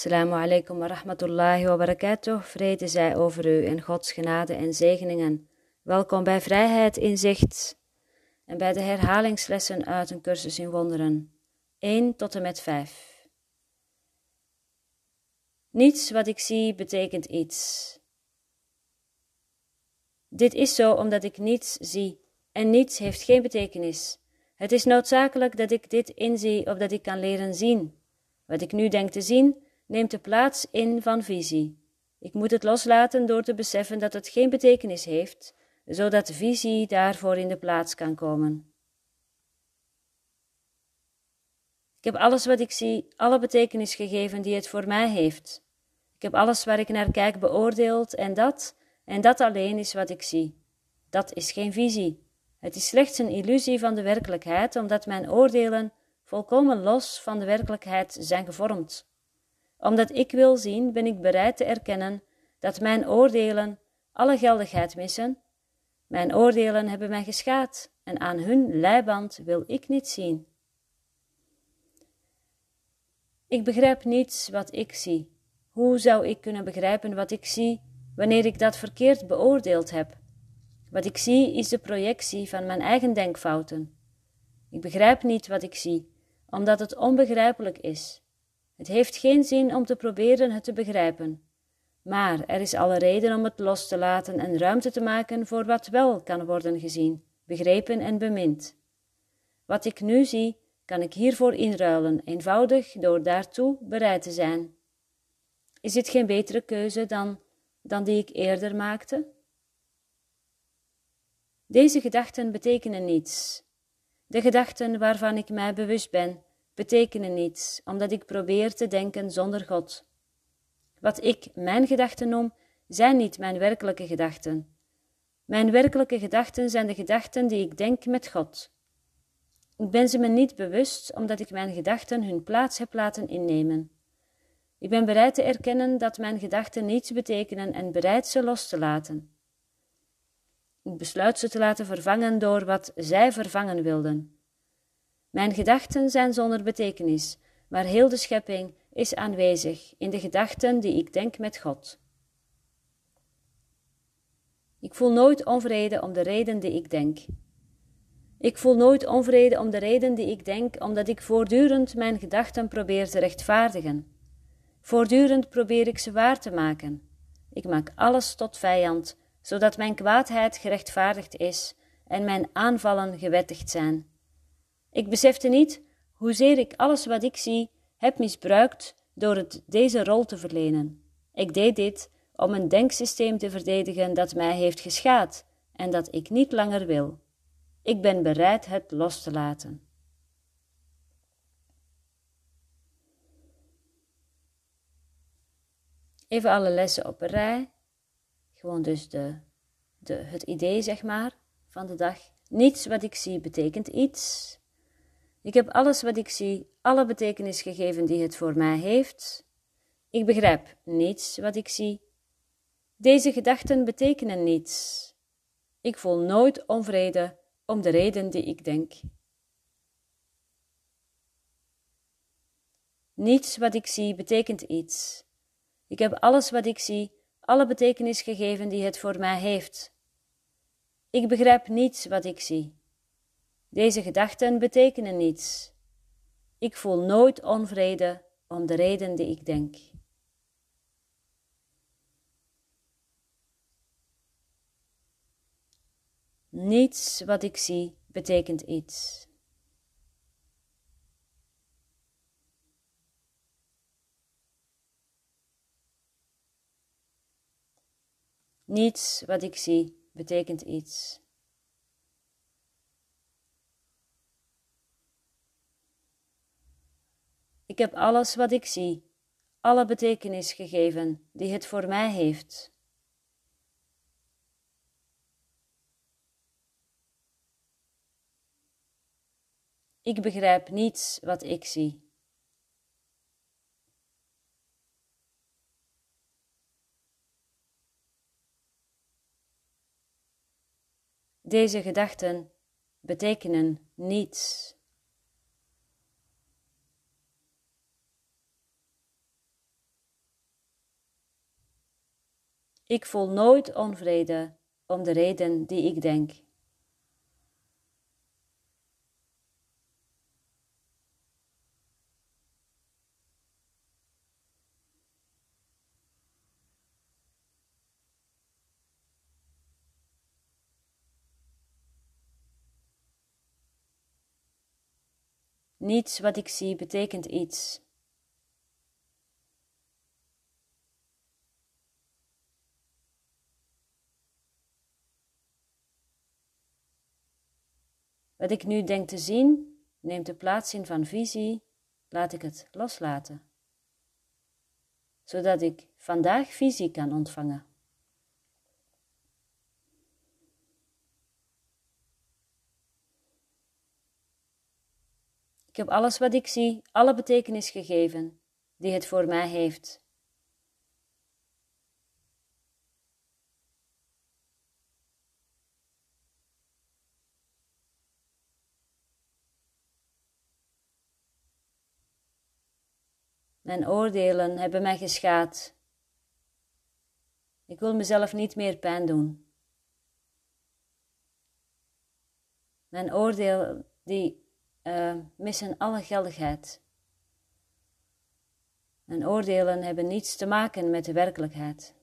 Assalamu alaikum wa rahmatullahi wa barakatuh. Vrede zij over u en Gods genade en zegeningen. Welkom bij Vrijheid in Zicht en bij de herhalingslessen uit een cursus in wonderen. 1 tot en met 5. Niets wat ik zie betekent iets. Dit is zo omdat ik niets zie en niets heeft geen betekenis. Het is noodzakelijk dat ik dit inzie opdat ik kan leren zien. Wat ik nu denk te zien, neemt de plaats in van visie. Ik moet het loslaten door te beseffen dat het geen betekenis heeft, zodat visie daarvoor in de plaats kan komen. Ik heb alles wat ik zie, alle betekenis gegeven die het voor mij heeft. Ik heb alles waar ik naar kijk beoordeeld en dat, en dat alleen is wat ik zie. Dat is geen visie. Het is slechts een illusie van de werkelijkheid, omdat mijn oordelen volkomen los van de werkelijkheid zijn gevormd. Omdat ik wil zien, ben ik bereid te erkennen dat mijn oordelen alle geldigheid missen. Mijn oordelen hebben mij geschaad en aan hun leiband wil ik niet zien. Ik begrijp niets wat ik zie. Hoe zou ik kunnen begrijpen wat ik zie wanneer ik dat verkeerd beoordeeld heb? Wat ik zie is de projectie van mijn eigen denkfouten. Ik begrijp niet wat ik zie, omdat het onbegrijpelijk is. Het heeft geen zin om te proberen het te begrijpen. Maar er is alle reden om het los te laten en ruimte te maken voor wat wel kan worden gezien, begrepen en bemind. Wat ik nu zie, kan ik hiervoor inruilen, eenvoudig door daartoe bereid te zijn. Is dit geen betere keuze dan, dan die ik eerder maakte? Deze gedachten betekenen niets. De gedachten waarvan ik mij bewust ben, betekenen niets, omdat ik probeer te denken zonder God. Wat ik mijn gedachten noem, zijn niet mijn werkelijke gedachten. Mijn werkelijke gedachten zijn de gedachten die ik denk met God. Ik ben ze me niet bewust, omdat ik mijn gedachten hun plaats heb laten innemen. Ik ben bereid te erkennen dat mijn gedachten niets betekenen en bereid ze los te laten. Ik besluit ze te laten vervangen door wat zij vervangen wilden. Mijn gedachten zijn zonder betekenis, maar heel de schepping is aanwezig in de gedachten die ik denk met God. Ik voel nooit onvrede om de reden die ik denk. Ik voel nooit onvrede om de reden die ik denk, omdat ik voortdurend mijn gedachten probeer te rechtvaardigen. Voortdurend probeer ik ze waar te maken. Ik maak alles tot vijand, zodat mijn kwaadheid gerechtvaardigd is en mijn aanvallen gewettigd zijn. Ik besefte niet hoezeer ik alles wat ik zie heb misbruikt door het deze rol te verlenen. Ik deed dit om een denksysteem te verdedigen dat mij heeft geschaad en dat ik niet langer wil. Ik ben bereid het los te laten. Even alle lessen op een rij. Gewoon dus de, de, het idee, zeg maar, van de dag. Niets wat ik zie betekent iets. Ik heb alles wat ik zie, alle betekenis gegeven die het voor mij heeft. Ik begrijp niets wat ik zie. Deze gedachten betekenen niets. Ik voel nooit onvrede om de reden die ik denk. Niets wat ik zie betekent iets. Ik heb alles wat ik zie, alle betekenis gegeven die het voor mij heeft. Ik begrijp niets wat ik zie. Deze gedachten betekenen niets. Ik voel nooit onvrede om de reden die ik denk. Niets wat ik zie betekent iets. Niets wat ik zie betekent iets. Ik heb alles wat ik zie, alle betekenis gegeven die het voor mij heeft. Ik begrijp niets wat ik zie. Deze gedachten betekenen niets. Ik voel nooit onvrede om de reden die ik denk. Niets wat ik zie betekent iets. Wat ik nu denk te zien, neemt de plaats in van visie, laat ik het loslaten, zodat ik vandaag visie kan ontvangen. Ik heb alles wat ik zie, alle betekenis gegeven die het voor mij heeft. Mijn oordelen hebben mij geschaad. Ik wil mezelf niet meer pijn doen. Mijn oordeel die uh, missen alle geldigheid. Mijn oordelen hebben niets te maken met de werkelijkheid.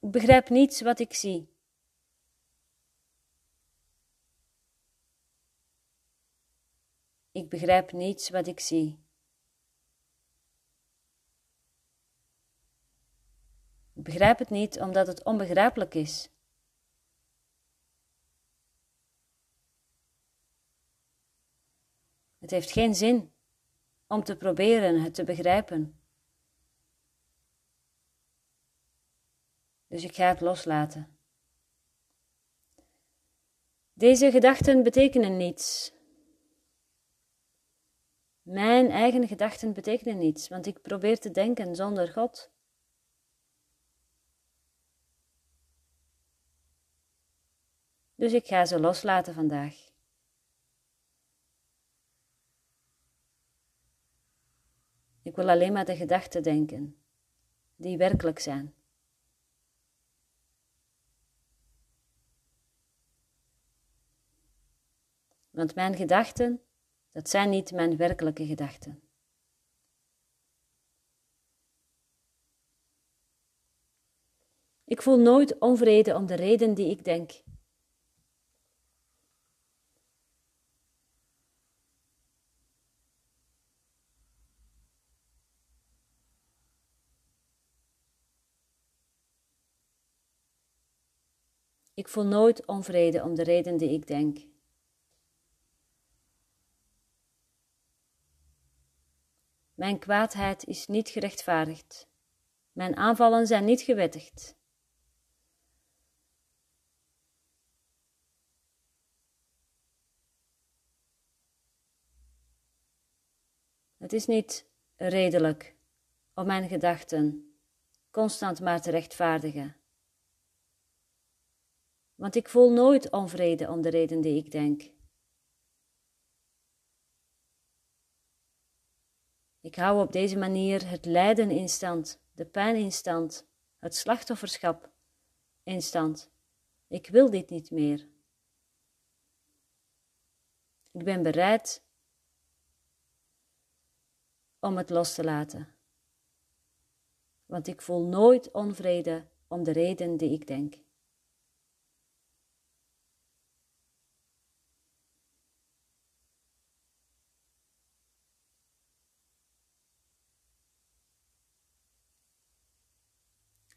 Ik begrijp niets wat ik zie. Ik begrijp niets wat ik zie. Ik begrijp het niet omdat het onbegrijpelijk is. Het heeft geen zin om te proberen het te begrijpen. Dus ik ga het loslaten. Deze gedachten betekenen niets. Mijn eigen gedachten betekenen niets, want ik probeer te denken zonder God. Dus ik ga ze loslaten vandaag. Ik wil alleen maar de gedachten denken, die werkelijk zijn. Want mijn gedachten dat zijn niet mijn werkelijke gedachten. Ik voel nooit onvrede om de reden die ik denk. Ik voel nooit onvrede om de reden die ik denk. Mijn kwaadheid is niet gerechtvaardigd. Mijn aanvallen zijn niet gewettigd. Het is niet redelijk om mijn gedachten constant maar te rechtvaardigen. Want ik voel nooit onvrede om de reden die ik denk. Ik hou op deze manier het lijden in stand, de pijn in stand, het slachtofferschap in stand. Ik wil dit niet meer. Ik ben bereid om het los te laten. Want ik voel nooit onvrede om de reden die ik denk.